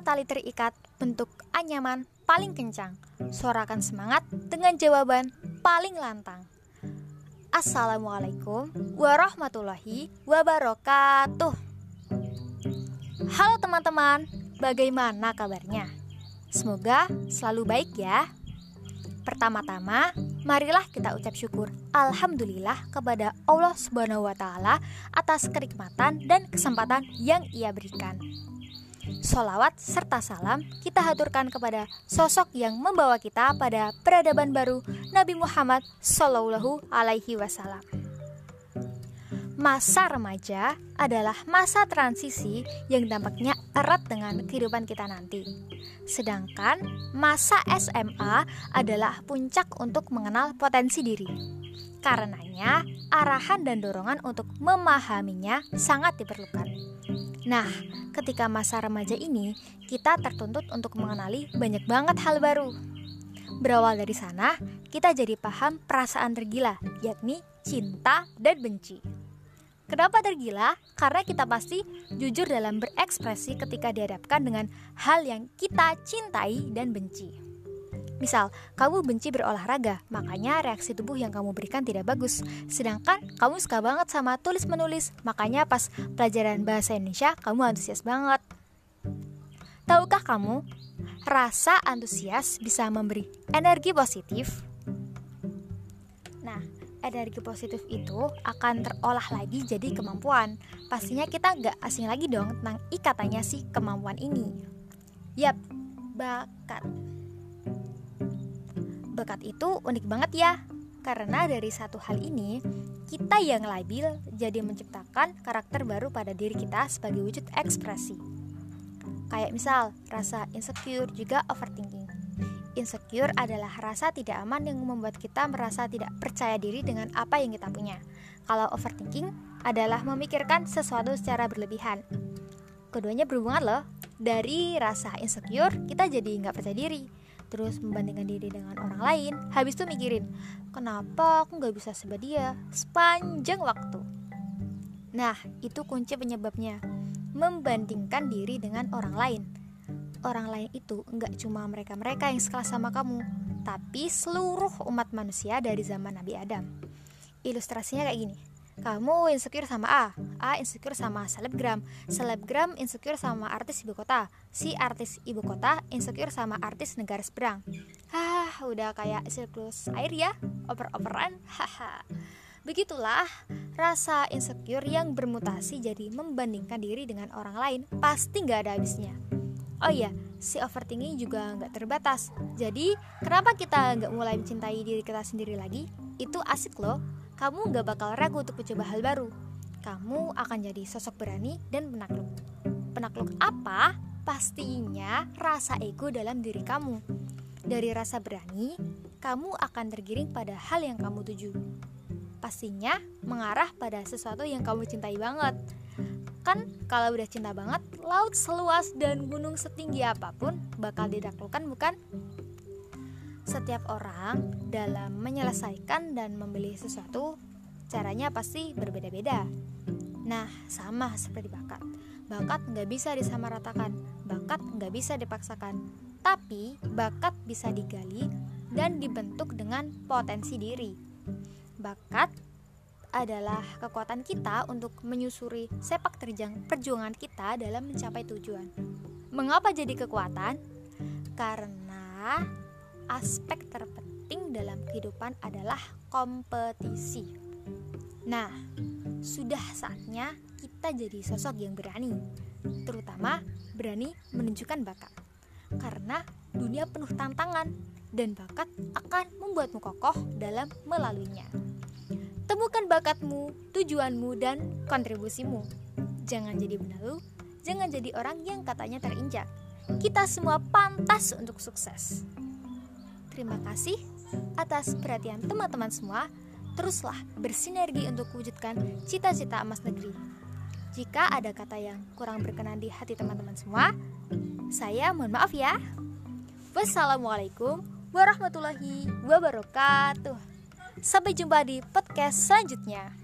Tali terikat, bentuk anyaman paling kencang. Sorakan semangat dengan jawaban paling lantang. Assalamualaikum warahmatullahi wabarakatuh. Halo teman-teman, bagaimana kabarnya? Semoga selalu baik ya. Pertama-tama, marilah kita ucap syukur alhamdulillah kepada Allah Subhanahu wa taala atas kenikmatan dan kesempatan yang Ia berikan. Solawat serta salam kita haturkan kepada sosok yang membawa kita pada peradaban baru Nabi Muhammad Sallallahu Alaihi Wasallam. Masa remaja adalah masa transisi yang dampaknya erat dengan kehidupan kita nanti. Sedangkan masa SMA adalah puncak untuk mengenal potensi diri. Karenanya, arahan dan dorongan untuk memahaminya sangat diperlukan. Nah, ketika masa remaja ini, kita tertuntut untuk mengenali banyak banget hal baru. Berawal dari sana, kita jadi paham perasaan tergila, yakni cinta dan benci. Kenapa tergila? Karena kita pasti jujur dalam berekspresi ketika dihadapkan dengan hal yang kita cintai dan benci. Misal, kamu benci berolahraga, makanya reaksi tubuh yang kamu berikan tidak bagus. Sedangkan kamu suka banget sama tulis-menulis, makanya pas pelajaran bahasa Indonesia kamu antusias banget. Tahukah kamu, rasa antusias bisa memberi energi positif energi positif itu akan terolah lagi jadi kemampuan. Pastinya kita nggak asing lagi dong tentang ikatannya si kemampuan ini. Yap, bakat. Bakat itu unik banget ya, karena dari satu hal ini, kita yang labil jadi menciptakan karakter baru pada diri kita sebagai wujud ekspresi. Kayak misal, rasa insecure juga overthinking Insecure adalah rasa tidak aman yang membuat kita merasa tidak percaya diri dengan apa yang kita punya. Kalau overthinking adalah memikirkan sesuatu secara berlebihan. Keduanya berhubungan loh. Dari rasa insecure, kita jadi nggak percaya diri. Terus membandingkan diri dengan orang lain. Habis itu mikirin, kenapa aku nggak bisa sebadia sepanjang waktu. Nah, itu kunci penyebabnya. Membandingkan diri dengan orang lain orang lain itu enggak cuma mereka-mereka yang sekelas sama kamu, tapi seluruh umat manusia dari zaman Nabi Adam. Ilustrasinya kayak gini. Kamu insecure sama A, A insecure sama selebgram, selebgram insecure sama artis ibu kota, si artis ibu kota insecure sama artis negara seberang. Hah, udah kayak siklus air ya, oper-operan, haha. Begitulah rasa insecure yang bermutasi jadi membandingkan diri dengan orang lain pasti nggak ada habisnya. Oh iya, si overthinking juga nggak terbatas. Jadi, kenapa kita nggak mulai mencintai diri kita sendiri lagi? Itu asik loh. Kamu nggak bakal ragu untuk mencoba hal baru. Kamu akan jadi sosok berani dan penakluk. Penakluk apa? Pastinya rasa ego dalam diri kamu. Dari rasa berani, kamu akan tergiring pada hal yang kamu tuju. Pastinya mengarah pada sesuatu yang kamu cintai banget Kan kalau udah cinta banget, laut seluas dan gunung setinggi apa pun bakal didaklukkan bukan? Setiap orang dalam menyelesaikan dan memilih sesuatu caranya pasti berbeda-beda. Nah, sama seperti bakat. Bakat nggak bisa disamaratakan, bakat nggak bisa dipaksakan. Tapi, bakat bisa digali dan dibentuk dengan potensi diri. Bakat adalah kekuatan kita untuk menyusuri sepak terjang perjuangan kita dalam mencapai tujuan. Mengapa jadi kekuatan? Karena aspek terpenting dalam kehidupan adalah kompetisi. Nah, sudah saatnya kita jadi sosok yang berani, terutama berani menunjukkan bakat. Karena dunia penuh tantangan dan bakat akan membuatmu kokoh dalam melaluinya. Temukan bakatmu, tujuanmu, dan kontribusimu. Jangan jadi benalu, jangan jadi orang yang katanya terinjak. Kita semua pantas untuk sukses. Terima kasih atas perhatian teman-teman semua. Teruslah bersinergi untuk wujudkan cita-cita emas negeri. Jika ada kata yang kurang berkenan di hati teman-teman semua, saya mohon maaf ya. Wassalamualaikum warahmatullahi wabarakatuh. Sampai jumpa di podcast selanjutnya.